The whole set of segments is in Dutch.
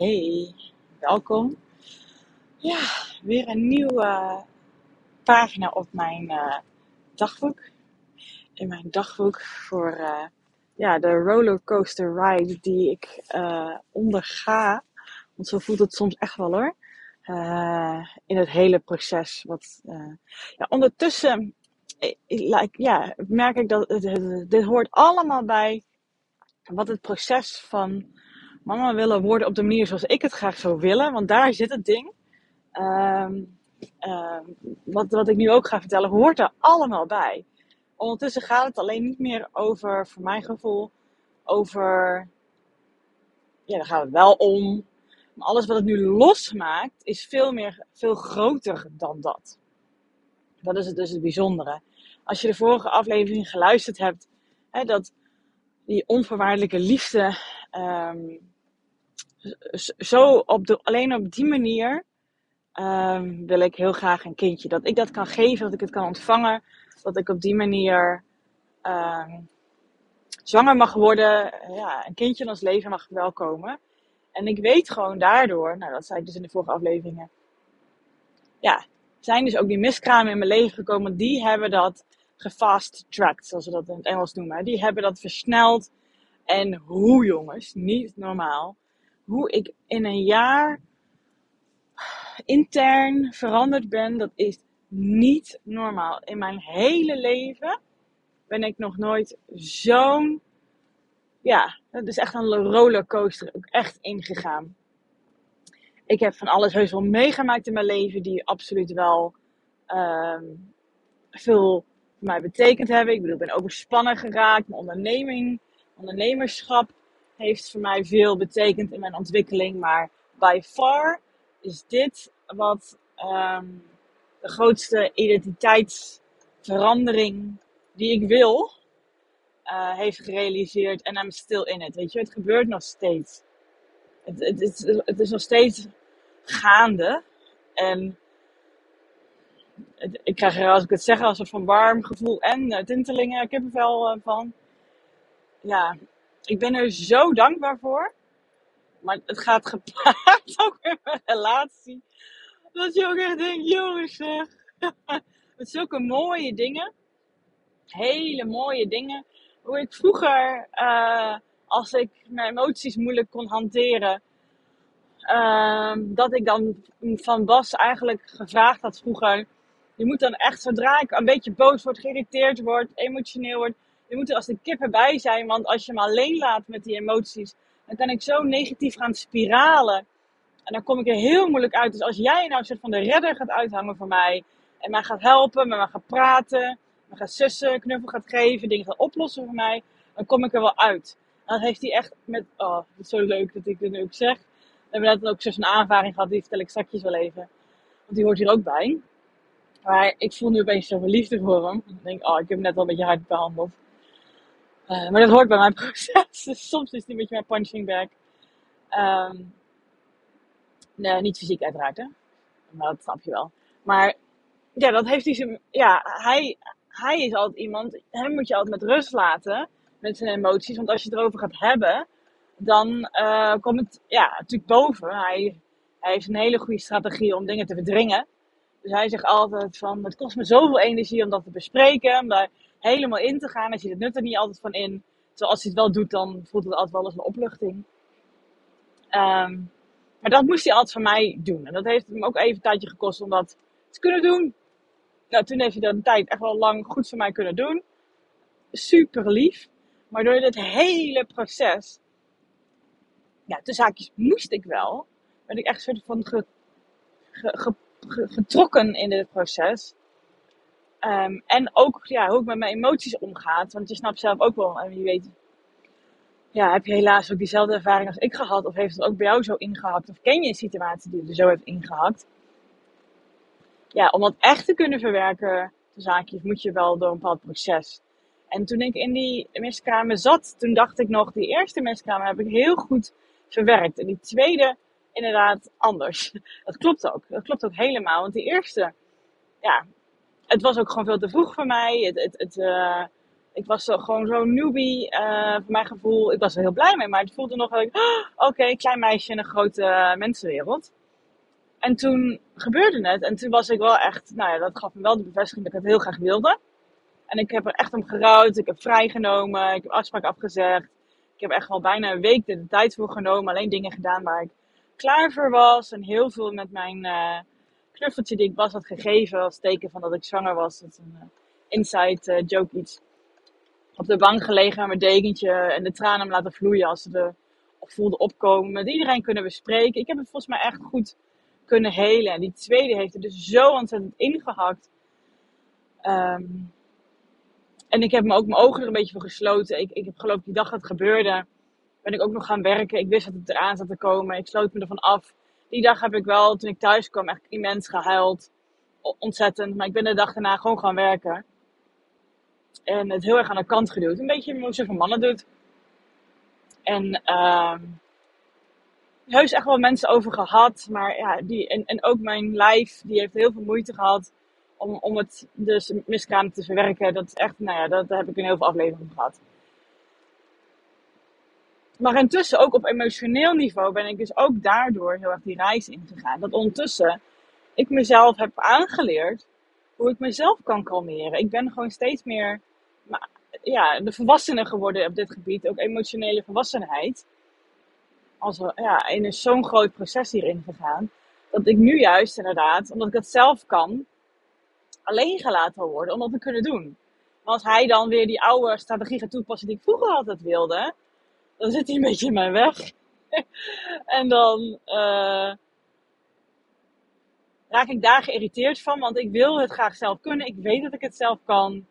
Hey, welkom. Ja, weer een nieuwe pagina op mijn uh, dagboek. In mijn dagboek voor uh, ja, de rollercoaster ride die ik uh, onderga. Want zo voelt het soms echt wel hoor. in het hele proces. Wat, ja, ondertussen ja, merk ik dat dit hoort allemaal bij wat het proces van mama willen worden op de manier zoals ik het graag zou willen. Want daar zit het ding. Um, wat, wat ik nu ook ga vertellen, hoort er allemaal bij. Ondertussen gaat het alleen niet meer over, voor mijn gevoel, over. Ja, daar gaat het wel om. Maar alles wat het nu losmaakt, is veel, meer, veel groter dan dat. Dat is het dus het bijzondere. Als je de vorige aflevering geluisterd hebt, hè, dat die onvoorwaardelijke liefde um, zo op de, alleen op die manier um, wil ik heel graag een kindje. Dat ik dat kan geven, dat ik het kan ontvangen. Dat ik op die manier um, zwanger mag worden. Ja, een kindje in ons leven mag welkomen. En ik weet gewoon daardoor, nou dat zei ik dus in de vorige afleveringen. Ja, zijn dus ook die miskramen in mijn leven gekomen. Die hebben dat gefast-tracked, zoals we dat in het Engels noemen. Die hebben dat versneld. En hoe jongens, niet normaal hoe ik in een jaar intern veranderd ben, dat is niet normaal. In mijn hele leven ben ik nog nooit zo'n, ja, het is echt een rollercoaster ook echt ingegaan. Ik heb van alles heus wel meegemaakt in mijn leven die absoluut wel um, veel voor mij betekend hebben. Ik bedoel, ik ben overspannen geraakt, mijn onderneming, ondernemerschap heeft voor mij veel betekend in mijn ontwikkeling. Maar by far is dit wat um, de grootste identiteitsverandering die ik wil, uh, heeft gerealiseerd. En I'm still in it. Weet je, het gebeurt nog steeds. Het, het, het, is nog steeds gaande. En ik krijg er, als ik het zeg, als een van warm gevoel en uh, tintelingen. Wel uh, van. Ja, ik ben er zo dankbaar voor. Maar het gaat gepaard ook in mijn relatie. Dat je ook echt denkt, jongens zeg. Met zulke mooie dingen. Hele mooie dingen. Hoe ik vroeger, uh, als ik mijn emoties moeilijk kon hanteren. Uh, dat ik dan van Bas eigenlijk gevraagd had vroeger. Je moet dan echt, zodra ik een beetje boos word, geïrriteerd word, emotioneel word je moet er als de kip erbij zijn, want als je me alleen laat met die emoties, dan kan ik zo negatief gaan spiralen. En dan kom ik er heel moeilijk uit. Dus als jij nou een soort van de redder gaat uithangen voor mij, en mij gaat helpen, met mij gaat praten, me gaat sussen, knuffel gaat geven, dingen gaat oplossen voor mij, dan kom ik er wel uit. En dat heeft hij echt met, oh, het is zo leuk dat ik dit nu ook zeg. We hebben net ook zo'n aanvaring gehad, die vertel ik straks wel even. Want die hoort hier ook bij. Maar ik voel nu opeens zoveel liefde voor hem. Ik denk, oh, ik heb hem net wel een beetje hard behandeld. Uh, maar dat hoort bij mijn proces. Dus soms is het een beetje mijn punching bag. Um, nee, niet fysiek uiteraard. Maar dat snap je wel. Maar ja, dat heeft hij Ja, hij, hij is altijd iemand... Hem moet je altijd met rust laten. Met zijn emoties. Want als je het erover gaat hebben... Dan uh, komt het ja, natuurlijk boven. Hij, hij heeft een hele goede strategie om dingen te verdringen. Dus hij zegt altijd van... Het kost me zoveel energie om dat te bespreken. Om daar helemaal in te gaan. Hij ziet het nut er niet altijd van in. Zoals hij het wel doet, dan voelt het altijd wel als een opluchting. Um, maar dat moest hij altijd van mij doen. En dat heeft hem ook even een tijdje gekost om dat te kunnen doen. Nou, toen heeft hij dat een tijd echt wel lang goed voor mij kunnen doen. Super lief. Maar door dit hele proces, ja, de zaakjes moest ik wel. Ben ik echt soort van ge, ge, ge, getrokken in dit proces. Um, en ook ja, hoe ik met mijn emoties omgaat. Want je snapt zelf ook wel, en wie weet, ja, heb je helaas ook diezelfde ervaring als ik gehad? Of heeft het ook bij jou zo ingehakt? Of ken je een situatie die er zo heeft ingehakt? Ja, om dat echt te kunnen verwerken, de zaakjes, moet je wel door een bepaald proces. En toen ik in die miskamer zat, toen dacht ik nog, die eerste miskamer heb ik heel goed verwerkt. En die tweede, inderdaad, anders. Dat klopt ook. Dat klopt ook helemaal. Want die eerste, ja, het was ook gewoon veel te vroeg voor mij. Het, het, het, uh, Ik was zo, gewoon zo'n newbie, uh, voor mijn gevoel. Ik was er heel blij mee, maar het voelde nog ik, oh, oké, klein meisje in een grote mensenwereld. En toen gebeurde het. En toen was ik wel echt, nou ja, dat gaf me wel de bevestiging dat ik het heel graag wilde. En ik heb er echt om gerouwd. Ik heb vrijgenomen. Ik heb afspraak afgezegd. Ik heb echt al bijna een week de tijd voor genomen. Alleen dingen gedaan waar ik klaar voor was. En heel veel met mijn uh, knuffeltje die ik Bas had gegeven. Als teken van dat ik zwanger was. Dat een uh, inside uh, joke iets. Op de bank gelegen met mijn dekentje. En de tranen hem laten vloeien als ze er voelde opkomen. Met iedereen kunnen bespreken. Ik heb het volgens mij echt goed kunnen helen. En die tweede heeft er dus zo ontzettend ingehakt. Um, en ik heb me ook mijn ogen er een beetje voor gesloten. Ik, ik heb geloof die dag dat het gebeurde, ben ik ook nog gaan werken. Ik wist dat het eraan zat te komen. Ik sloot me ervan af. Die dag heb ik wel, toen ik thuis kwam, echt immens gehuild. Ontzettend. Maar ik ben de dag daarna gewoon gaan werken. En het heel erg aan de kant geduwd. Een beetje hoe ze van mannen doet. En uh, heus echt wel mensen over gehad. Maar ja, die, en, ook mijn lijf, die heeft heel veel moeite gehad om, om het dus miskraam te verwerken. Dat is echt, nou ja, dat, heb ik in heel veel afleveringen gehad. Maar intussen, ook op emotioneel niveau, ben ik dus ook daardoor heel erg die reis ingegaan. Dat ondertussen ik mezelf heb aangeleerd hoe ik mezelf kan kalmeren. Ik ben gewoon steeds meer ja, de volwassene geworden op dit gebied. Ook emotionele volwassenheid. Als we, ja, in zo'n groot proces hierin gegaan. Dat ik nu juist inderdaad, omdat ik het zelf kan, alleen gelaten worden om dat te kunnen doen. Maar als hij dan weer die oude strategie gaat toepassen die ik vroeger altijd wilde, dan zit hij een beetje in mijn weg. en dan uh, raak ik daar geïrriteerd van, want ik wil het graag zelf kunnen. Ik weet dat ik het zelf kan.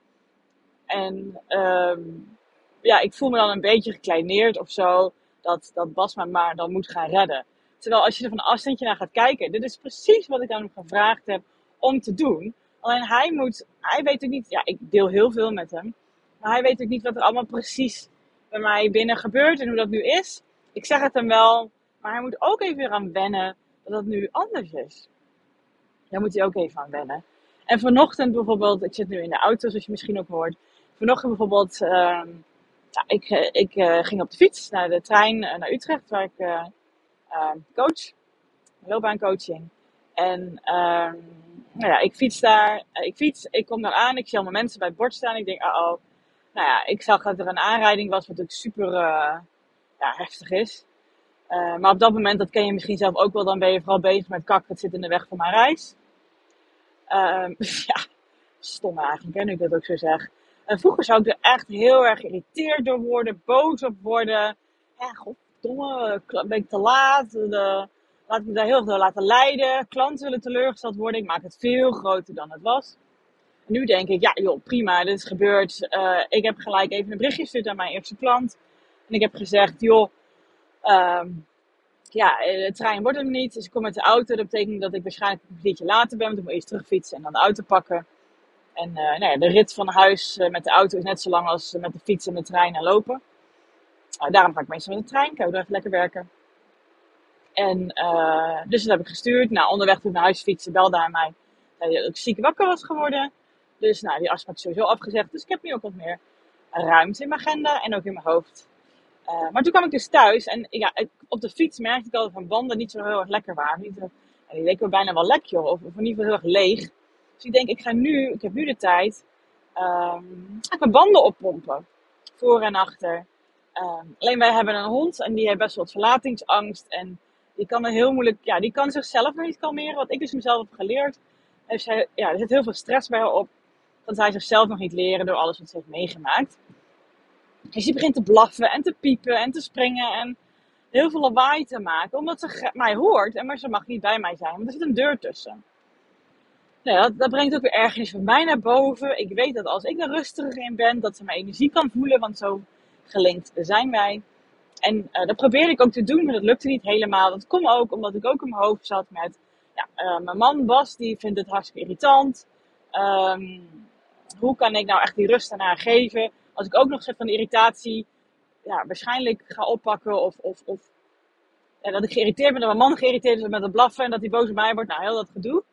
En um, ja, ik voel me dan een beetje gekleineerd of zo. Dat, dat Bas me maar dan moet gaan redden. Terwijl als je er van een afstandje naar gaat kijken, dit is precies wat ik aan hem gevraagd heb om te doen. Alleen hij moet, hij weet ook niet, ja, ik deel heel veel met hem. Maar hij weet ook niet wat er allemaal precies bij mij binnen gebeurt en hoe dat nu is. Ik zeg het hem wel, maar hij moet ook even weer aan wennen dat het nu anders is. Daar moet hij ook even aan wennen. En vanochtend bijvoorbeeld, ik zit nu in de auto, zoals je misschien ook hoort. Vanochtend bijvoorbeeld, uh, ja, ik, eh, ik uh, ging op de fiets naar de trein uh, naar Utrecht, waar ik ehm, coach, loopbaancoaching. En ehm, nou ja, ik fiets daar. Eh, ik fiets, ik kom daar aan. Ik zie allemaal mensen bij het bord staan. Ik denk, oh, oh. Nou ja, ik zag dat er een aanrijding was, wat natuurlijk super uh, ja, heftig is. Uh, maar op dat moment, dat ken je misschien zelf ook wel, dan ben je vooral bezig met kak, het zit in de weg van mijn reis. Uh, ja, stom eigenlijk, nu ik dat ook zo zeg. En vroeger zou ik er echt heel erg geïrriteerd door worden, boos op worden. Ja, goddomme, ben ik te laat? De, laat ik me daar heel door laten leiden. Klanten willen teleurgesteld worden. Ik maak het veel groter dan het was. Nu denk ik, ja joh, prima, dit is gebeurd. Uh, ik heb gelijk even een berichtje gestuurd aan mijn eerste klant. En ik heb gezegd, joh, um, ja, de trein wordt hem niet. Dus ik kom met de auto. Dat betekent dat ik waarschijnlijk een kwartiertje later ben. Want ik moet eerst terugfietsen en dan de auto pakken. En uh, nou ja, de rit van huis met de auto is net zo lang als met de fiets en de trein en lopen. daarom ga ik meestal met de trein. Ik even lekker werken. En dus dat heb ik gestuurd. Nou, onderweg toen naar huis fietsen, belde hij mij dat ik ziek wakker was geworden. Dus nou, die afspraak is sowieso afgezegd. Dus ik heb nu ook wat meer ruimte in mijn agenda en ook in mijn hoofd. Uh, maar toen kwam ik dus thuis en ja, op de fiets merkte ik al van banden niet zo heel erg lekker waren. Niet, uh, die leken bijna wel lek, joh. Of, of in ieder geval heel erg leeg. Dus ik denk, ik ga nu, ik heb nu de tijd, um, mijn banden oppompen. Voor en achter. Um, alleen wij hebben een hond en die heeft best wel wat verlatingsangst. En die kan er heel moeilijk, ja, die kan zichzelf nog niet kalmeren. Wat ik dus mezelf heb geleerd. Heeft zij, ja, er zit heel veel stress bij haar op. Dat zij zichzelf nog niet leren door alles wat ze heeft meegemaakt. Dus die begint te blaffen en te piepen en te springen en heel veel lawaai te maken. Omdat ze mij hoort, en maar ze mag niet bij mij zijn. Want er zit een deur tussen. Nou, dat, dat, brengt ook weer ergernis van mij naar boven. Ik weet dat als ik er rustiger in ben, dat ze mijn energie kan voelen. Want zo gelinkt zijn wij. En uh, dat probeerde ik ook te doen, maar dat lukte niet helemaal. Dat komt ook omdat ik ook in mijn hoofd zat met... Ja, uh, mijn man Bas, die vindt het hartstikke irritant. Um, hoe kan ik nou echt die rust haar geven? Als ik ook nog zeg van de irritatie... Ja, waarschijnlijk ga oppakken of... of, of dat ik geïrriteerd ben, dat mijn man geïrriteerd is met het blaffen en dat hij boos op mij wordt. Nou, heel dat gedoe.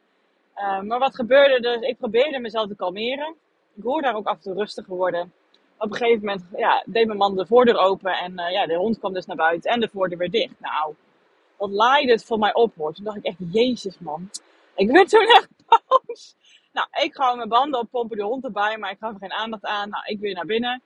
Uh, maar wat gebeurde dus? Ik probeerde mezelf te kalmeren. Ik hoor daar ook af en toe rustiger worden. Op een gegeven moment ja, deed mijn man de voordeur open en eh, ja, de hond kwam dus naar buiten en de voordeur weer dicht. Nou, wat laaide het voor mij op hoor. Toen dacht ik echt, jezus man. Ik werd toen echt boos. Nou, ik ga mijn banden oppompen, de hond erbij, maar ik gaf er geen aandacht aan. Nou, ik weer naar binnen.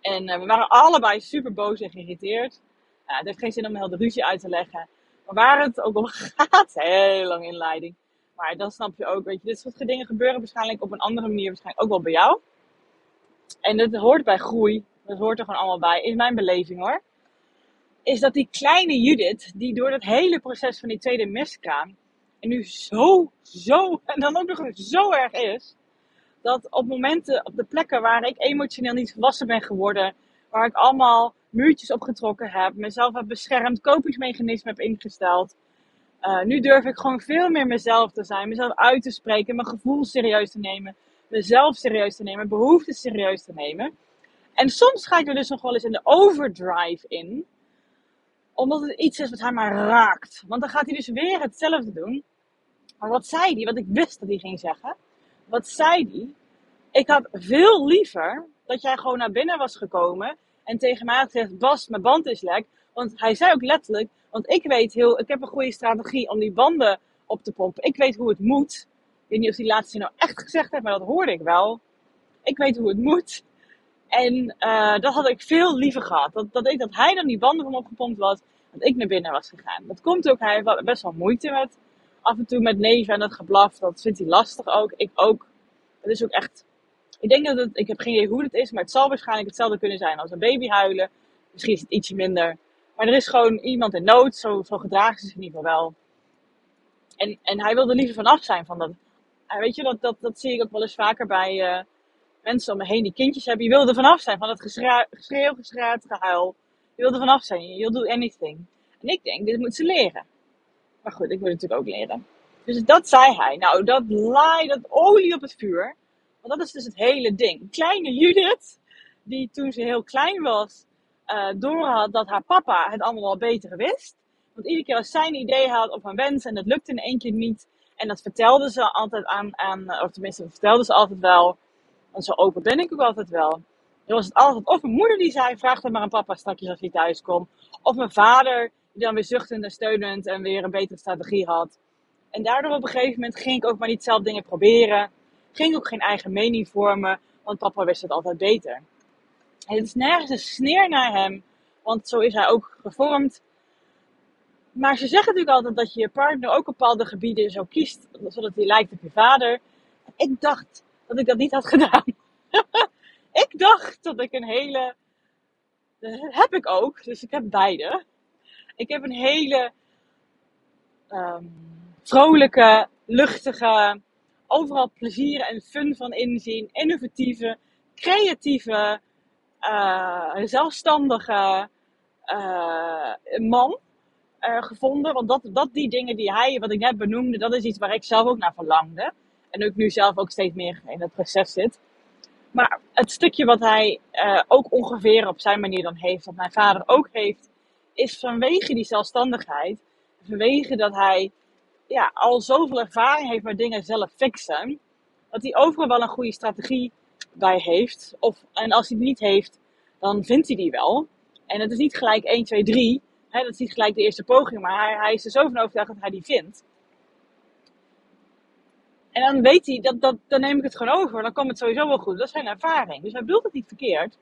En eh, we waren allebei super boos en geïrriteerd. Ja, het heeft geen zin om heel de ruzie uit te leggen. Maar waar het ook om gaat, heel lang inleiding. Maar dan snap je ook, weet je, dit soort dingen gebeuren waarschijnlijk op een andere manier, waarschijnlijk ook wel bij jou. En dat hoort bij groei, dat hoort er gewoon allemaal bij, in mijn beleving hoor. Is dat die kleine Judith, die door dat hele proces van die tweede miskraam, en nu zo, zo, en dan ook nog zo erg is, dat op momenten, op de plekken waar ik emotioneel niet volwassen ben geworden, waar ik allemaal muurtjes opgetrokken heb, mezelf heb beschermd, kopingsmechanismen heb ingesteld. Uh, nu durf ik gewoon veel meer mezelf te zijn, mezelf uit te spreken, mijn gevoel serieus te nemen, mezelf serieus te nemen, behoeften serieus te nemen. En soms ga ik er dus nog wel eens in de overdrive in, omdat het iets is wat hij maar raakt. Want dan gaat hij dus weer hetzelfde doen. Maar wat zei hij? Wat ik wist dat hij ging zeggen. Wat zei hij? Ik had veel liever dat jij gewoon naar binnen was gekomen en tegen mij had gezegd: Bas, mijn band is lek. Want hij zei ook letterlijk: Want ik weet heel, ik heb een goede strategie om die banden op te pompen. Ik weet hoe het moet. Ik weet niet of die laatste nou echt gezegd heeft, maar dat hoorde ik wel. Ik weet hoe het moet. En uh, dat had ik veel liever gehad. Dat, dat, ik, dat hij dan die banden van opgepompt was, dat ik naar binnen was gegaan. Dat komt ook, hij heeft best wel moeite met af en toe met neven en het geblaf. Dat vindt hij lastig ook. Ik ook. Het is ook echt ik denk dat het, ik heb geen idee hoe het is, maar het zal waarschijnlijk hetzelfde kunnen zijn als een baby huilen. Misschien is het ietsje minder. Maar er is gewoon iemand in nood, zo, zo gedragen ze zich in ieder geval wel. En, en hij wilde liever vanaf zijn van dat. Weet je, dat, dat, dat zie ik ook wel eens vaker bij uh, mensen om me heen die kindjes hebben. Je wilde vanaf zijn van het geschreeuw, geschraat, gehuil. Je wilde vanaf zijn. You'll do anything. En ik denk, dit moet ze leren. Maar goed, ik wil natuurlijk ook leren. Dus dat zei hij. Nou, dat laai, dat olie op het vuur. Want dat is dus het hele ding. Kleine Judith, die toen ze heel klein was, uh, doorhad dat haar papa het allemaal wel beter wist. Want iedere keer als zij een idee had of een wens en dat lukte in één keer niet. En dat vertelde ze altijd aan, aan of tenminste, dat vertelde ze altijd wel. Want zo open ben ik ook altijd wel. Dan was het altijd of mijn moeder die zei, vraag dan maar aan papa straks als hij thuis komt. Of mijn vader, die dan weer zuchtend en steunend en weer een betere strategie had. En daardoor op een gegeven moment ging ik ook maar niet zelf dingen proberen ging ook geen eigen mening vormen, want papa wist het altijd beter. En het is nergens een sneer naar hem, want zo is hij ook gevormd. Maar ze zeggen natuurlijk altijd dat je je partner ook bepaalde gebieden zo kiest, zodat hij lijkt op je vader. Ik dacht dat ik dat niet had gedaan. ik dacht dat ik een hele. Heb ik ook, dus ik heb beide. Ik heb een hele um, vrolijke, luchtige, overal plezier en fun van inzien. Innovatieve, creatieve, uh, zelfstandige uh, man uh, gevonden. Want dat, dat die dingen die hij, wat ik net benoemde, dat is iets waar ik zelf ook naar verlangde. En ook nu zelf ook steeds meer in het proces zit. Maar het stukje wat hij ook ongeveer op zijn manier dan heeft, wat mijn vader ook heeft, is vanwege die zelfstandigheid, vanwege dat hij ja, al zoveel ervaring heeft met dingen zelf fixen, dat hij overal wel een goede strategie bij heeft. Of, en als hij die niet heeft, dan vindt hij die wel. En het is niet gelijk 1, 2, 3. Hè, dat is niet gelijk de eerste poging, maar hij, hij is er zo van overtuigd dat hij die vindt. En dan weet hij, dat, dat, dan neem ik het gewoon over. Dan komt het sowieso wel goed. Dat is zijn ervaring. Dus hij bedoelt het niet verkeerd.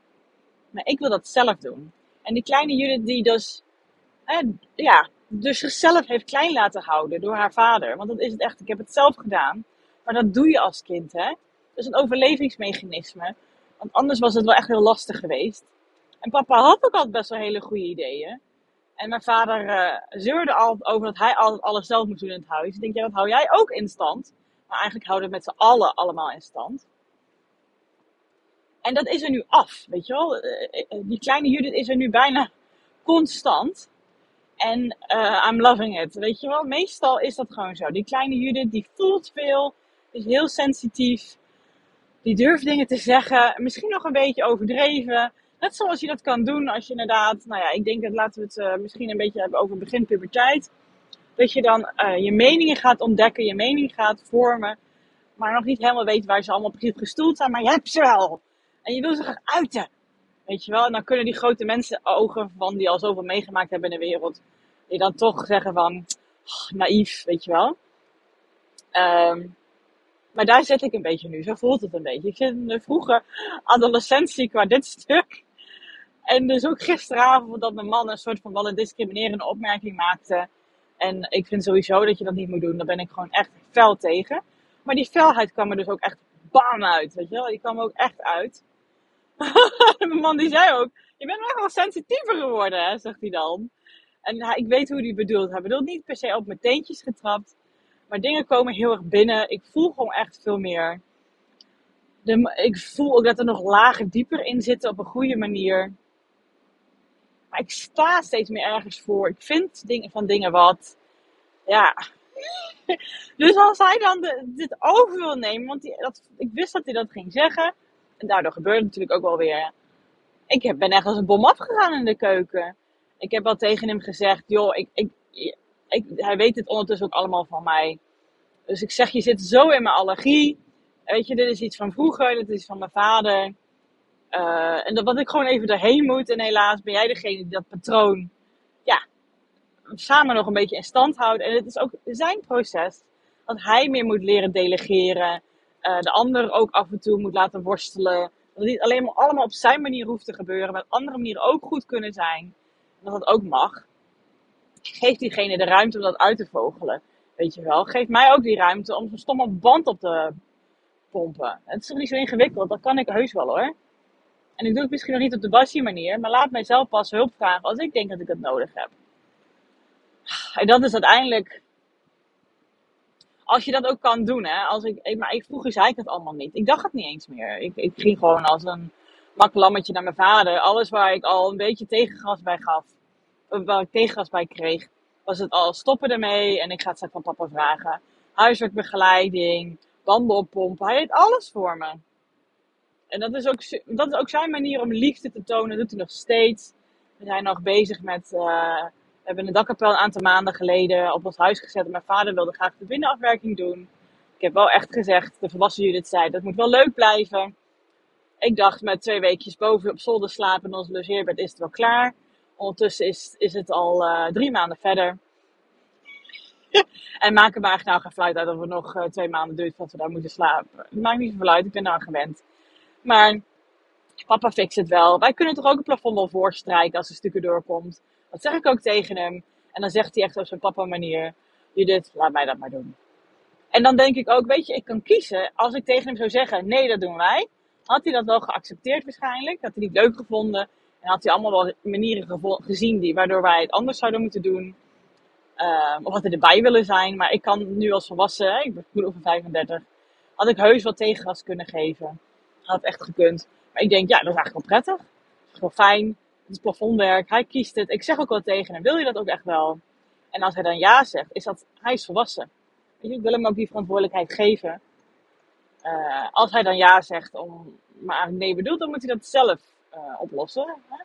Maar ik wil dat zelf doen. En die kleine Judith die dus, hè, ja, dus zichzelf heeft klein laten houden door haar vader. Want dat is het echt. Ik heb het zelf gedaan. Maar dat doe je als kind, hè? Dat is een overlevingsmechanisme. Want anders was het wel echt heel lastig geweest. En papa had ook altijd best wel hele goede ideeën. En mijn vader uh, zeurde altijd over dat hij altijd alles zelf moest doen in het huis. Ik denk, ja, dat hou jij ook in stand. Maar eigenlijk houden we het met z'n allen allemaal in stand. En dat is er nu af, weet je wel. Eh, eh, die kleine Judith is er nu bijna constant. En I'm loving it. Weet je wel, meestal is dat gewoon zo. Die kleine Judith, die voelt veel, is heel sensitief. Die durft dingen te zeggen, misschien nog een beetje overdreven. Net zoals je dat kan doen als je inderdaad, nou ja, ik denk dat laten we het misschien een beetje hebben over begin puberteit. Dat je dan je meningen gaat ontdekken, je mening gaat vormen, maar nog niet helemaal weet waar ze allemaal precies gestoeld zijn, maar je hebt ze wel. En je wil ze graag uiten. Weet je wel? En dan kunnen die grote mensen ogen van die al zoveel meegemaakt hebben in de wereld, die dan toch zeggen van, oh, naïef, weet je wel. Ehm, maar daar zit ik een beetje nu. Zo voelt het een beetje. Ik zit in de vroege adolescentie qua dit stuk. En dus ook gisteravond dat mijn man een soort van wel een discriminerende opmerking maakte. En ik vind sowieso dat je dat niet moet doen. Daar ben ik gewoon echt fel tegen. Maar die felheid kwam er dus ook echt bam uit. Weet je wel? Die kwam ook echt uit. mijn man die zei ook, je bent echt wel sensitiever geworden, zegt hij dan. En ik weet hoe hij bedoelt. Hij bedoelt niet per se op mijn teentjes getrapt. Maar dingen komen heel erg binnen. Ik voel gewoon echt veel meer. De, ik voel ook dat er nog lagen dieper in zitten op een goede manier. Maar ik sta steeds meer ergens voor. Ik vind dingen, van dingen wat. Ja. Dus als hij dan dit over wil nemen, want die, dat, ik wist dat hij dat ging zeggen. En daardoor gebeurde het natuurlijk ook wel weer. Ik heb, ben echt als een bom afgegaan in de keuken. Ik heb wel tegen hem gezegd, joh, ik, ik, hij weet het ondertussen ook allemaal van mij. Dus ik zeg, je zit zo in mijn allergie. Weet je, dit is iets van vroeger, dit is van mijn vader. Uh, en dat wat ik gewoon even erheen moet. En helaas ben jij degene die dat patroon, ja, samen nog een beetje in stand houdt. En het is ook zijn proces. Dat hij meer moet leren delegeren. Uh, de ander ook af en toe moet laten worstelen. Dat het niet alleen maar allemaal op zijn manier hoeft te gebeuren. Maar op andere manieren ook goed kunnen zijn. Dat dat ook mag. Geef diegene de ruimte om dat uit te vogelen. Weet je wel. Geef mij ook die ruimte om zo'n stomme band op te pompen. Het is toch niet zo ingewikkeld. Dat kan ik heus wel hoor. En ik doe het misschien nog niet op de bassie manier. Maar laat mijzelf pas hulp vragen als ik denk dat ik het nodig heb. En dat is uiteindelijk als je dat ook kan doen, hè. Als ik, maar ik, vroeger zei ik het allemaal niet. Ik dacht het niet eens meer. Ik, ik ging gewoon als een maklammetje naar mijn vader. Alles waar ik al een beetje tegengas bij gaf, waar ik tegengas bij kreeg, was het al stoppen ermee. En ik ga het straks van papa vragen. Huiswerkbegeleiding, banden oppompen. Hij deed alles voor me. En dat is, ook, dat is ook zijn manier om liefde te tonen. Dat doet hij nog steeds. We zijn nog bezig met... Uh, we hebben een dakkapel een aantal maanden geleden op ons huis gezet. En mijn vader wilde graag de binnenafwerking doen. Ik heb wel echt gezegd, de volwassen Judith zei, dat moet wel leuk blijven. Ik dacht met twee weekjes boven op zolder slapen in ons logeerbed is het wel klaar. Ondertussen is, is het al uh, drie maanden verder. en maken eigenlijk nou geen fluit uit dat we nog uh, twee maanden duurt voordat we daar moeten slapen. Het maakt niet zoveel uit, ik ben daar gewend. Maar papa fixt het wel. Wij kunnen toch ook een plafond wel voorstrijken als er stukken doorkomt. Dat zeg ik ook tegen hem. En dan zegt hij echt op zijn papa manier. Judith, laat mij dat maar doen. En dan denk ik ook, weet je, ik kan kiezen. Als ik tegen hem zou zeggen, nee, dat doen wij. Had hij dat wel geaccepteerd waarschijnlijk. Had hij niet leuk gevonden. En had hij allemaal wel manieren gezien die, waardoor wij het anders zouden moeten doen. Uh, of had hij erbij willen zijn. Maar ik kan nu als volwassen, ik ben over 35, had ik heus wat tegengas kunnen geven. Had echt gekund. Maar ik denk, ja, dat is eigenlijk wel prettig. Dat is wel fijn. Het plafondwerk. Hij kiest het. Ik zeg ook wel tegen hem, wil je dat ook echt wel? En als hij dan ja zegt, is dat, hij is volwassen. Ik wil hem ook die verantwoordelijkheid geven. Uh, als hij dan ja zegt, om, maar nee bedoelt, dan moet hij dat zelf uh, oplossen. Hè?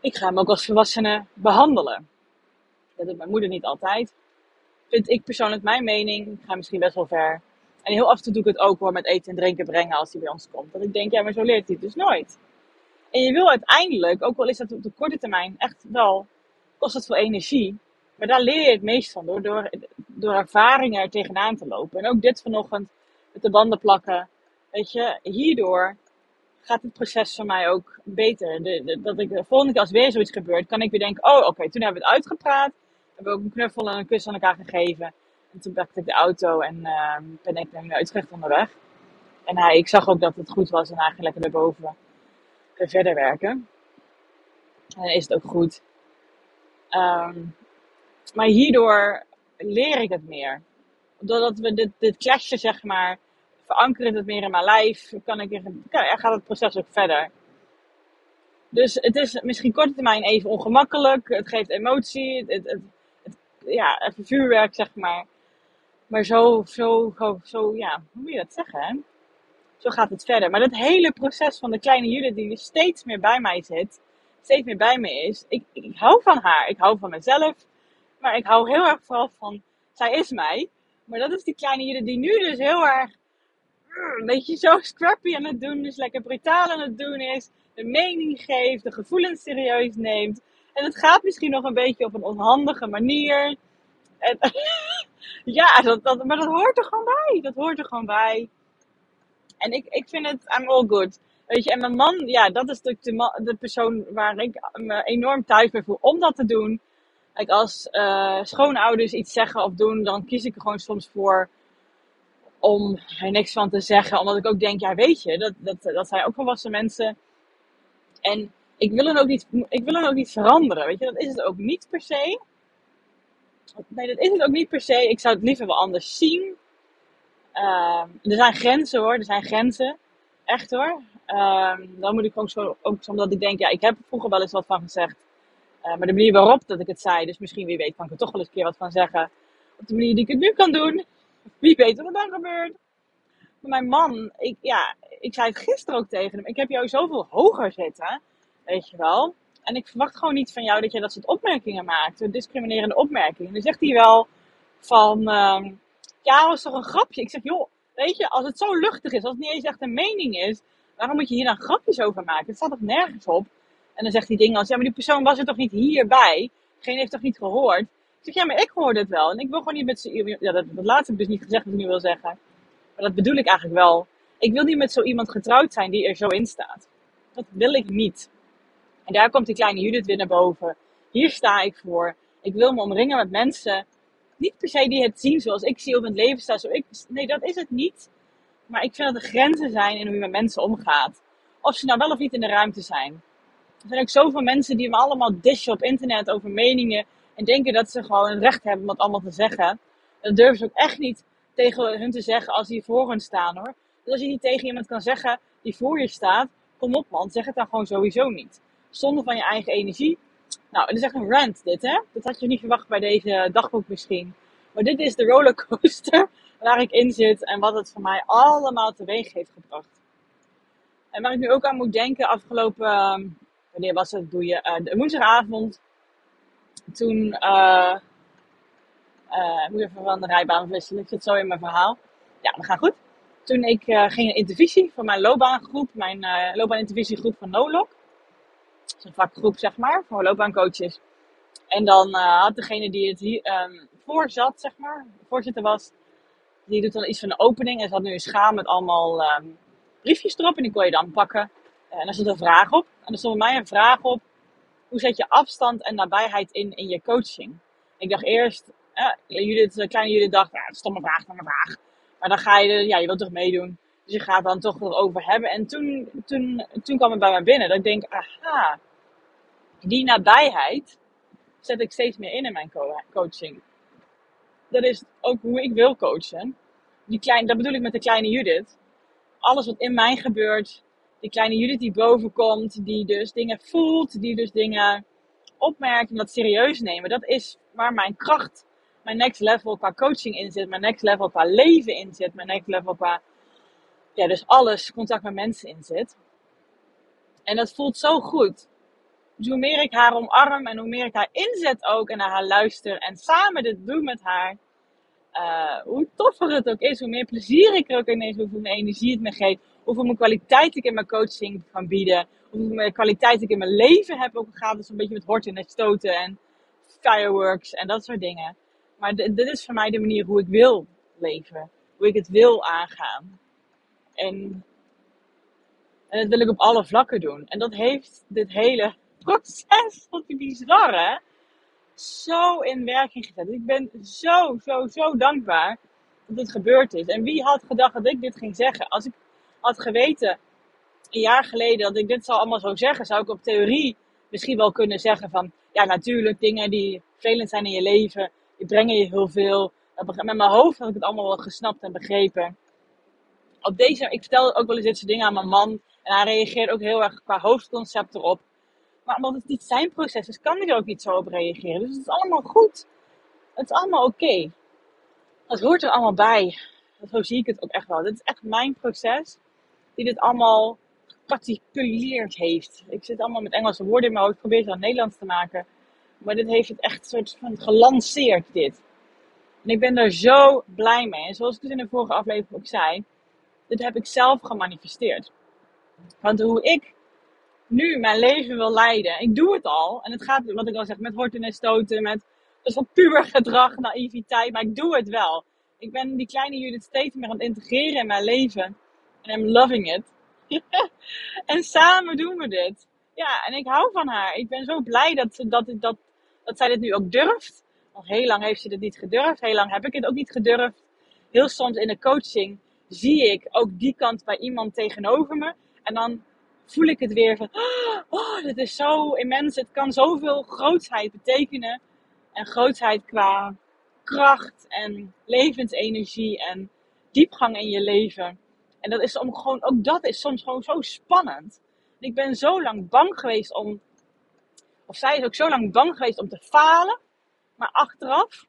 Ik ga hem ook als volwassene behandelen. Dat doet mijn moeder niet altijd. Vind ik persoonlijk mijn mening. Ik ga misschien best wel ver. En heel af en toe doe ik het ook hoor met eten en drinken brengen als hij bij ons komt. Dat ik denk, ja, maar zo leert hij het dus nooit. En je wil uiteindelijk, ook al is dat op de korte termijn echt wel, kost het veel energie. Maar daar leer je het meest van door, door, ervaringen er tegenaan te lopen. En ook dit vanochtend met de banden plakken. Weet je, hierdoor gaat het proces voor mij ook beter. De, dat ik de volgende keer als weer zoiets gebeurt, kan ik weer denken: oh, oké, toen hebben we het uitgepraat. Hebben we ook een knuffel en een kus aan elkaar gegeven. En toen pakte ik de auto en uh, ben ik naar Utrecht onderweg. En hij, ik zag ook dat het goed was en eigenlijk lekker erboven weer verder werken. En is het ook goed. Um, maar hierdoor leer ik het meer. Doordat we dit, dit clashje, zeg maar, verankeren het meer in mijn lijf, kan ik, ja, gaat het proces ook verder. Dus het is misschien korte termijn even ongemakkelijk. Het geeft emotie. Het, het, het, ja, even vuurwerk, zeg maar. Maar zo, zo, zo, zo, ja, hoe moet je dat zeggen? Zo gaat het verder. Maar dat hele proces van de kleine Judith die steeds meer bij mij zit, steeds meer bij me is. Ik, ik hou van haar. Ik hou van mezelf. Maar ik hou heel erg vooral van, zij is mij. Maar dat is die kleine Judith die nu dus heel erg een beetje zo scrappy aan het doen is, lekker brutaal aan het doen is, de mening geeft, de gevoelens serieus neemt. En het gaat misschien nog een beetje op een onhandige manier. En, ja, dat, dat, maar dat hoort er gewoon bij. Dat hoort er gewoon bij. En ik, ik vind het, I'm all good. Weet je, en mijn man, ja, dat is natuurlijk de, de persoon waar ik me enorm thuis bij voel om dat te doen. Kijk, als uh, schoonouders iets zeggen of doen, dan kies ik er gewoon soms voor om er niks van te zeggen. Omdat ik ook denk, ja, weet je, dat, dat, dat zijn ook volwassen mensen. En ik wil hen ook niet, ik wil hen ook niet veranderen. Weet je, dat is het ook niet per se. Nee, dat is het ook niet per se. Ik zou het liever wel anders zien. Uh, er zijn grenzen hoor, er zijn grenzen. Echt hoor. Uh, dan moet ik gewoon zo, ook omdat ik denk, ja, ik heb er vroeger wel eens wat van gezegd. Uh, maar de manier waarop dat ik het zei, dus misschien wie weet kan ik er toch wel eens een keer wat van zeggen. Op de manier die ik het nu kan doen. Wie weet wat er dan gebeurt. Maar mijn man, ik, ja, ik zei het gisteren ook tegen hem. Ik heb jou zoveel hoger zitten, weet je wel. En ik verwacht gewoon niet van jou dat je dat soort opmerkingen maakt. Discriminerende opmerkingen. En dan zegt hij wel van, ja, dat is toch een grapje. Ik zeg, joh, weet je, als het zo luchtig is, als het niet eens echt een mening is, waarom moet je hier dan grapjes over maken? Het staat toch nergens op? En dan zegt hij dingen als, ja, maar die persoon was er toch niet hierbij? Geen heeft toch niet gehoord? Ik zeg, ja, maar ik hoorde het wel. En ik wil gewoon niet met zo ja, dat, dat laatste heb ik dus niet gezegd wat ik nu wil zeggen. Maar dat bedoel ik eigenlijk wel. Ik wil niet met zo iemand getrouwd zijn die er zo in staat. Dat wil ik niet. En daar komt die kleine Judith weer naar boven. Hier sta ik voor. Ik wil me omringen met mensen. Niet per se die het zien zoals ik zie op het leven sta. Ik, nee, dat is het niet. Maar ik vind dat er grenzen zijn in hoe je met mensen omgaat. Of ze nou wel of niet in de ruimte zijn. Er zijn ook zoveel mensen die me allemaal dishen op internet over meningen. En denken dat ze gewoon het recht hebben om het allemaal te zeggen. Dat durven ze ook echt niet tegen hun te zeggen als die voor hun staan hoor. Dus als je niet tegen iemand kan zeggen die voor je staat, kom op man, zeg het dan gewoon sowieso niet. Zonder van je eigen energie. Nou, het is echt een rant dit hè. Dat had je niet verwacht bij deze dagboek misschien. Maar dit is de rollercoaster waar ik in zit en wat het voor mij allemaal teweeg heeft gebracht. En waar ik nu ook aan moet denken, afgelopen, ehm, wanneer was het, doe je, uh, woensdagavond, toen, uh, uh, moet even van de rijbaan wisselen, ik zit zo in mijn verhaal. Ja, we gaan goed. Toen ik ging een intervisie voor mijn loopbaangroep, mijn loopbaanintervisiegroep van NOLOC. Een vakgroep, zeg maar, voor loopbaancoaches. En dan had degene die het hier um, voor zat, zeg maar, voorzitter was, die doet dan iets van een opening. En ze had nu een schaal met allemaal um, briefjes erop. En die kon je dan pakken. En er stond een vraag op. En er stond bij mij een vraag op. Hoe zet je afstand en nabijheid in in je coaching? Ik dacht eerst, ja, Judith, kleine Judith dacht, ja, stomme vraag, stomme vraag. Maar dan ga je, ja, je wilt toch meedoen. Dus je gaat dan toch erover hebben. En toen, toen, toen kwam het bij mij binnen. Dat ik denk, aha, die nabijheid zet ik steeds meer in in mijn coaching dat is ook hoe ik wil coachen. Die klein, dat bedoel ik met de kleine Judith. Alles wat in mij gebeurt, die kleine Judith die boven komt, die dus dingen voelt, die dus dingen opmerkt en dat serieus nemen. Dat is waar mijn kracht, mijn next level qua coaching in zit, mijn next level qua leven in zit, mijn next level qua, ja, dus alles, contact met mensen in zit. En dat voelt zo goed. Dus hoe meer ik haar omarm en hoe meer ik haar inzet ook en naar haar luister en samen dit doe met haar, uh, hoe toffer het ook is, hoe meer plezier ik er ook in is, hoeveel meer energie het me geeft, hoeveel meer kwaliteit ik in mijn coaching kan bieden, hoeveel meer kwaliteit ik in mijn leven heb, ook gaat het een beetje met horten en stoten en fireworks en dat soort dingen. Maar dit is voor mij de manier hoe ik wil leven, hoe ik het wil aangaan. En, en dat wil ik op alle vlakken doen. En dat heeft dit hele proces, wat bizar hè, zo in werking gezet. Ik ben zo, zo, zo dankbaar dat dit gebeurd is. En wie had gedacht dat ik dit ging zeggen? Als ik had geweten, een jaar geleden, dat ik dit zou allemaal zo zeggen, zou ik op theorie misschien wel kunnen zeggen van, ja natuurlijk, dingen die vervelend zijn in je leven, die brengen je heel veel. Met mijn hoofd had ik het allemaal wel gesnapt en begrepen. Op deze, ik vertelde ook wel eens dit soort dingen aan mijn man. En hij reageert ook heel erg qua hoofdconcept erop. Maar omdat het niet zijn proces is, kan hij er ook niet zo op reageren. Dus het is allemaal goed. Het is allemaal oké. Dat hoort er allemaal bij. Zo zie ik het ook echt wel. Dit is echt mijn proces. Die dit allemaal geparticuleerd heeft. Ik zit allemaal met Engelse woorden in mijn hoofd. Ik probeer het aan Nederlands te maken. Maar dit heeft het echt soort van gelanceerd, dit. En ik ben daar zo blij mee. En zoals ik het in de vorige aflevering ook zei. dit heb ik zelf gemanifesteerd. Want hoe ik nu mijn leven wil leiden, ik doe het al. En het gaat, wat ik al zeg, met horten en stoten, met dus van puur gedrag, naïviteit, maar ik doe het wel. Ik ben die kleine Judith steeds meer aan het integreren in mijn leven. En I'm loving it. en samen doen we dit. Ja, en ik hou van haar. Ik ben zo blij dat, dat, dat, dat zij dit nu ook durft. Want heel lang heeft ze dit niet gedurfd. Heel lang heb ik het ook niet gedurfd. Heel soms in de coaching zie ik ook die kant bij iemand tegenover me. En dan voel ik het weer van, oh, dit is zo immens. Het kan zoveel grootsheid betekenen. En grootsheid qua kracht en levensenergie en diepgang in je leven. En dat is om gewoon, ook dat is soms gewoon zo spannend. Ik ben zo lang bang geweest om, of zij is ook zo lang bang geweest om te falen. Maar achteraf,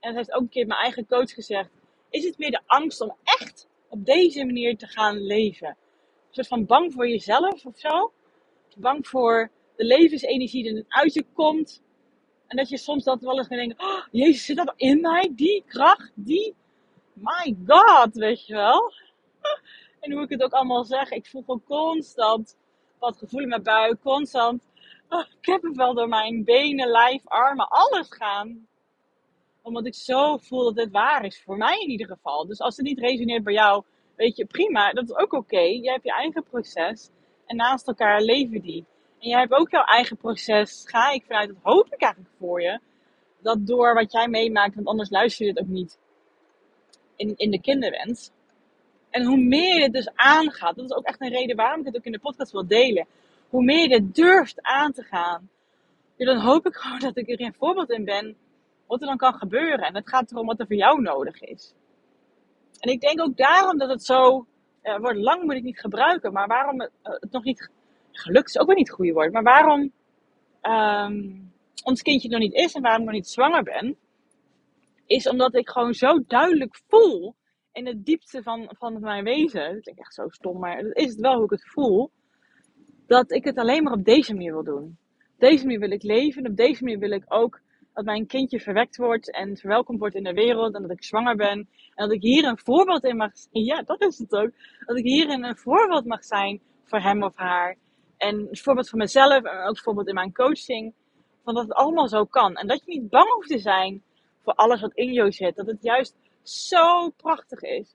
en dat heeft ook een keer mijn eigen coach gezegd, is het meer de angst om echt op deze manier te gaan leven. Soort van bang voor jezelf of zo. Bang voor de levensenergie die uit je komt. En dat je soms dat wel eens gaat denken, oh, jezus, zit dat in mij? Die kracht, die, my god, weet je wel. En hoe ik het ook allemaal zeg, ik voel gewoon constant wat gevoel in mijn buik, constant oh, wel door mijn benen, lijf, armen, alles gaan. Omdat ik zo voel dat het waar is, voor mij in ieder geval. Dus als het niet resoneert bij jou, weet je, prima, dat is ook oké. Okay. Jij hebt je eigen proces en naast elkaar leven die. En jij hebt ook jouw eigen proces, ga ik vanuit, dat hoop ik eigenlijk voor je, dat door wat jij meemaakt, want anders luister je het ook niet in, in de kinderwens. En hoe meer je het dus aangaat, dat is ook echt een reden waarom ik het ook in de podcast wil delen. Hoe meer je het durft aan te gaan, dan hoop ik gewoon dat ik er een voorbeeld in ben wat er dan kan gebeuren. En het gaat erom wat er voor jou nodig is. En ik denk ook daarom dat het zo, uh, lang moet ik niet gebruiken, maar waarom het, uh, het nog niet gelukt is ook weer niet het goede woord. Maar waarom um, ons kindje nog niet is en waarom ik nog niet zwanger ben, is omdat ik gewoon zo duidelijk voel in het diepste van, van mijn wezen. Het klinkt echt zo stom, maar dat is het wel hoe ik het voel. Dat ik het alleen maar op deze manier wil doen. Op deze manier wil ik leven. En op deze manier wil ik ook dat mijn kindje verwekt wordt en verwelkomd wordt in de wereld. En dat ik zwanger ben. En dat ik hier een voorbeeld in mag zijn. Ja, dat is het ook. Dat ik hierin een voorbeeld mag zijn voor hem of haar. En een voorbeeld voor mezelf en ook voorbeeld in mijn coaching. Van dat het allemaal zo kan. En dat je niet bang hoeft te zijn voor alles wat in jou zit. Dat het juist zo prachtig is.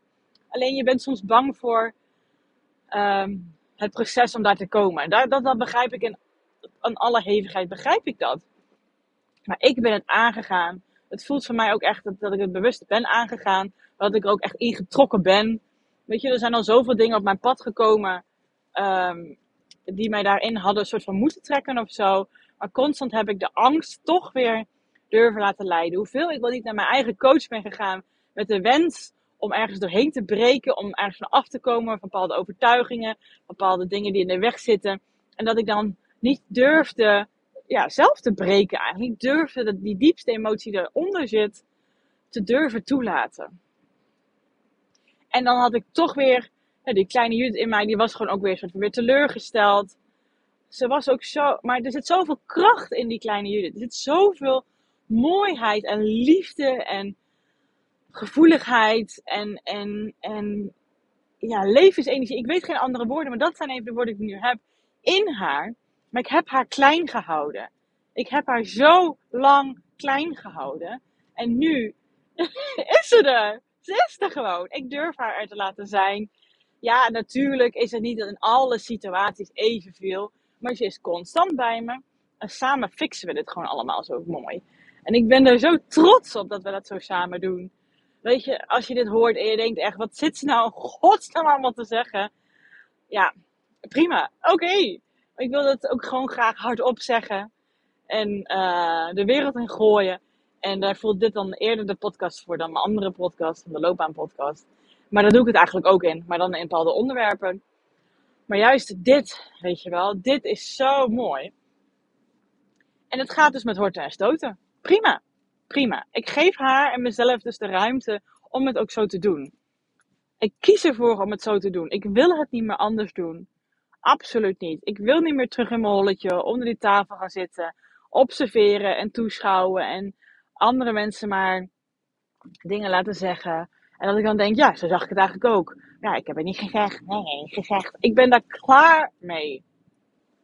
Alleen je bent soms bang voor ehm, het proces om daar te komen. Dat, dat, dat begrijp ik in, in alle hevigheid, begrijp ik dat. Maar ik ben het aangegaan. Het voelt voor mij ook echt dat, dat ik het bewust ben aangegaan. Dat ik ook echt ingetrokken ben. Weet je, er zijn al zoveel dingen op mijn pad gekomen. Um, die mij daarin hadden een soort van moeten trekken of zo. Maar constant heb ik de angst toch weer durven laten leiden. Hoeveel ik wel niet naar mijn eigen coach ben gegaan met de wens om ergens doorheen te breken, om ergens van af te komen van bepaalde overtuigingen, bepaalde dingen die in de weg zitten. En dat ik dan niet durfde ja, zelf te breken eigenlijk. Durfde dat die diepste emotie die eronder zit, te durven toelaten. En dan had ik toch weer, die kleine Judith in mij, die was gewoon ook weer, weer teleurgesteld. Ze was ook zo, maar er zit zoveel kracht in die kleine Judith. Er zit zoveel mooiheid en liefde en gevoeligheid en, en, en ja, levensenergie. Ik weet geen andere woorden, maar dat zijn even de woorden die ik nu heb in haar. Maar ik heb haar klein gehouden. Ik heb haar zo lang klein gehouden. En nu is ze er. Ze is er gewoon. Ik durf haar er te laten zijn. Ja, natuurlijk is het niet in alle situaties evenveel. Maar ze is constant bij me. En samen fixen we dit gewoon allemaal zo mooi. En ik ben er zo trots op dat we dat zo samen doen. Weet je, als je dit hoort en je denkt echt, wat zit ze nou godsnaam allemaal te zeggen? Ja, prima. Oké. Ik wil dat ook gewoon graag hardop zeggen. En uh, de wereld in gooien. En daar voelt dit dan eerder de podcast voor dan mijn andere podcast, de loopbaanpodcast. Maar daar doe ik het eigenlijk ook in. Maar dan in bepaalde onderwerpen. Maar juist dit, weet je wel, dit is zo mooi. En het gaat dus met horten en stoten. Prima prima. Ik geef haar en mezelf dus de ruimte om het ook zo te doen. Ik kies ervoor om het zo te doen. Ik wil het niet meer anders doen. Absoluut niet. Ik wil niet meer terug in mijn holletje onder die tafel gaan zitten, observeren en toeschouwen en andere mensen maar dingen laten zeggen. En dat ik dan denk, ja, zo zag ik het eigenlijk ook. ja, ik heb het niet gezegd. Nee, gezegd. Ik ben daar klaar mee.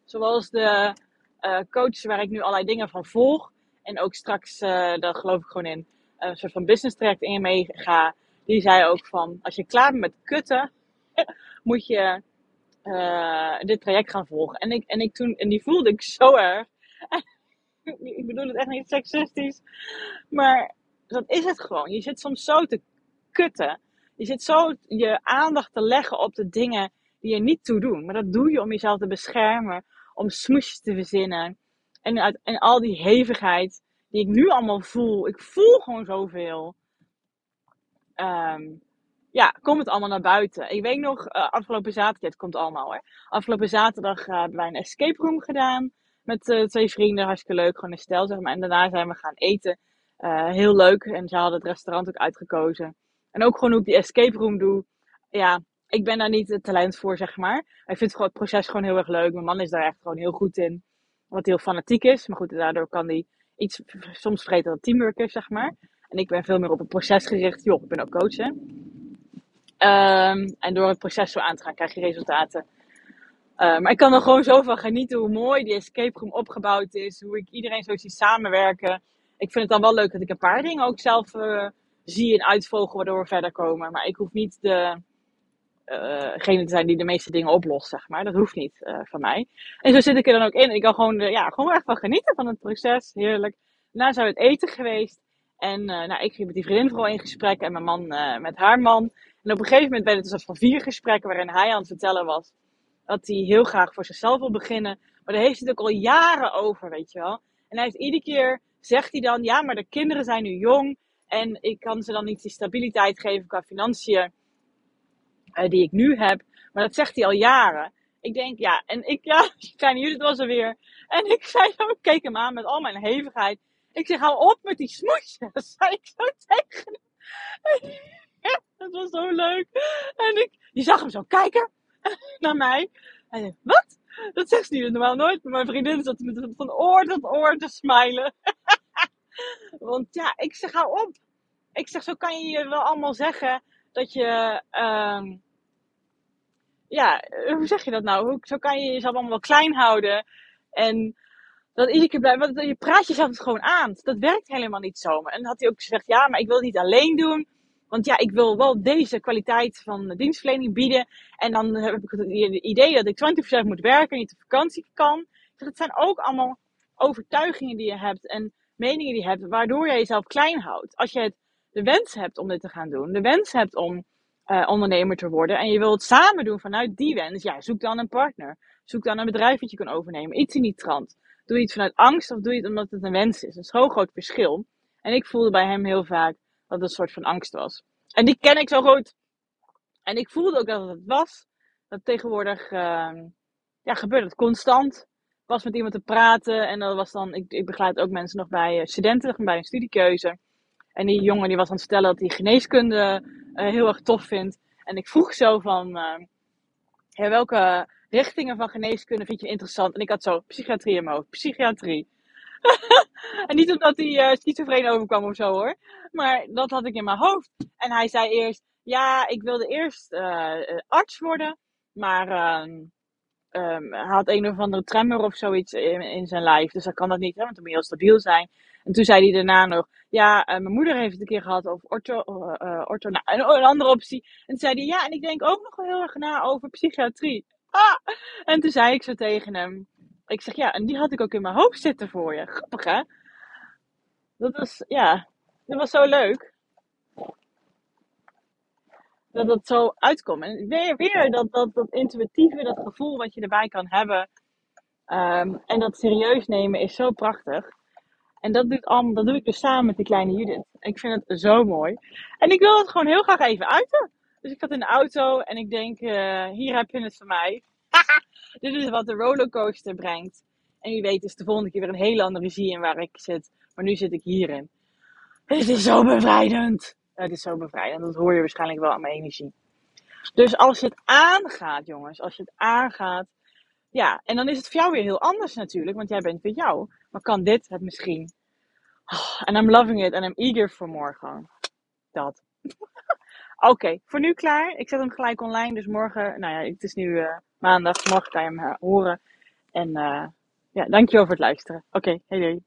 Zoals de uh, coach waar ik nu allerlei dingen van volg. En ook straks, uh, daar geloof ik gewoon in, een soort van business traject in mee ga. Die zei ook van, als je klaar bent met kutten, moet je uh, dit traject gaan volgen. En, ik, en, ik toen, en die voelde ik zo erg. ik bedoel het echt niet seksistisch. Maar dat is het gewoon. Je zit soms zo te kutten. Je zit zo je aandacht te leggen op de dingen die je niet toe doen. Maar dat doe je om jezelf te beschermen. Om smoesjes te verzinnen. En, uit, en al die hevigheid die ik nu allemaal voel. Ik voel gewoon zoveel. Um, ja, komt het allemaal naar buiten. Ik weet nog, uh, afgelopen zaterdag, het komt allemaal hè. Afgelopen zaterdag uh, hebben wij een escape room gedaan. Met uh, twee vrienden, hartstikke leuk, gewoon een stel zeg maar. En daarna zijn we gaan eten. heel leuk. En ze hadden het restaurant ook uitgekozen. En ook gewoon hoe ik die escape room doe. Ja, ik ben daar niet het talent voor, zeg maar. Ik vind het, het proces gewoon heel erg leuk. Mijn man is daar echt gewoon heel goed in. Wat heel fanatiek is. Maar goed, daardoor kan hij iets soms vergeten dat teamwork is, zeg maar. En ik ben veel meer op het proces gericht. Joh, ik ben ook coach, hè. Um, en door het proces zo aan te gaan, krijg je resultaten. Uh, maar ik kan er gewoon zo van genieten hoe mooi die escape room opgebouwd is. Hoe ik iedereen zo zie samenwerken. Ik vind het dan wel leuk dat ik een paar dingen ook zelf uh, zie en uitvogel, waardoor we verder komen. Maar ik hoef niet de, degene te zijn die de meeste dingen oplost, zeg maar. Dat hoeft niet uh, van mij. En zo zit ik er dan ook in. Ik kan gewoon, ja, gewoon echt van genieten van het proces. Heerlijk. Daarna zijn we het eten geweest. En nou, ik ging met die vriendin vooral in gesprek en mijn man met haar man. En op een gegeven moment werden het dus van vier gesprekken waarin hij aan het vertellen was dat hij heel graag voor zichzelf wil beginnen. Maar daar heeft hij het ook al jaren over, weet je wel. En hij heeft iedere keer, zegt hij dan, ja, maar de kinderen zijn nu jong. En ik kan ze dan niet die stabiliteit geven qua financiën uh, die ik nu heb. Maar dat zegt hij al jaren. Ik denk, ja, en ik, ja, kleine Judith was er weer. En ik zei, ik keek hem aan met al mijn hevigheid. Ik zeg, hou op met die smoesjes. Zei ik zo tegen hem. Dat was zo leuk. En ik, die zag hem zo kijken naar mij. En zei, wat? Dat zegt ze niet normaal nooit. Maar mijn vriendin zat met van oor tot oor te smilen. Want ja, ik zeg, hou op. Ik zeg, zo kan je je wel allemaal zeggen dat je... Um, ja, hoe zeg je dat nou? Zo kan je jezelf allemaal wel klein houden. En dat iedere keer blijft, want je praat jezelf het gewoon aan. Dat werkt helemaal niet zo. En dan had hij ook gezegd, ja, maar ik wil het niet alleen doen. Want ja, ik wil wel deze kwaliteit van dienstverlening bieden. En dan heb ik het idee dat ik 20% moet werken en niet op vakantie kan. Dus dat zijn ook allemaal overtuigingen die je hebt en meningen die je hebt, waardoor je jezelf klein houdt. Als je het, de wens hebt om dit te gaan doen, de wens hebt om uh, ondernemer te worden en je wilt het samen doen vanuit die wens, ja, zoek dan een partner. Zoek dan een bedrijf dat je kan overnemen. Iets in die trant. Doe je het vanuit angst of doe je het omdat het een wens is? Dat is een heel groot verschil. En ik voelde bij hem heel vaak dat het een soort van angst was. En die ken ik zo goed. En ik voelde ook dat het was. Dat tegenwoordig uh, ja, gebeurt het constant. Ik was met iemand te praten en dat was dan, ik, ik begeleid ook mensen nog bij uh, studenten, bij een studiekeuze. En die jongen die was aan het vertellen dat hij geneeskunde uh, heel erg tof vindt. En ik vroeg zo van, uh, welke richtingen van geneeskunde vind je interessant? En ik had zo psychiatrie in mijn hoofd. Psychiatrie. en niet omdat hij uh, schizofreen overkwam of zo hoor. Maar dat had ik in mijn hoofd. En hij zei eerst, ja, ik wilde eerst uh, arts worden. Maar uh, hij had een of andere tremor of zoiets in, in zijn lijf. Dus dat kan dat niet, want dan moet je heel stabiel zijn. En toen zei hij daarna nog, ja, mijn moeder heeft het een keer gehad over ortho, ortho nou, een, een, andere optie. En toen zei hij, ja, en ik denk ook nog wel heel erg na over psychiatrie. Ah! En toen zei ik zo tegen hem, ik zeg, ja, en die had ik ook in mijn hoofd zitten voor je. Grappig, hè? Dat was, ja, dat was zo leuk. Dat dat zo uitkomt. En weer, weer dat, dat, dat intuïtieve, dat gevoel wat je erbij kan hebben. Um, en dat serieus nemen is zo prachtig. En dat, doet allemaal, dat doe ik dus samen met die kleine Judith. Ik vind het zo mooi. En ik wil het gewoon heel graag even uiten. Dus ik zat in de auto en ik denk, uh, hier heb je het van mij. Dit is wat de rollercoaster brengt. En je weet, is de volgende keer weer een hele andere zie in waar ik zit. Maar nu zit ik hierin. Het is zo bevrijdend. Het is zo bevrijdend. Dat hoor je waarschijnlijk wel aan mijn energie. Dus als je het aangaat, jongens. Als je het aangaat. Ja, en dan is het voor jou weer heel anders natuurlijk. Want jij bent weer jou. Maar kan dit het misschien? En oh, I'm loving it. En I'm eager for more gewoon. Dat. Oké, voor nu klaar. Ik zet hem gelijk online. Dus morgen, nou ja, het is nu eh, maandag. Morgen kan je hem eh, horen. En eh ja, dankjewel voor het luisteren. Oké, hey, hey.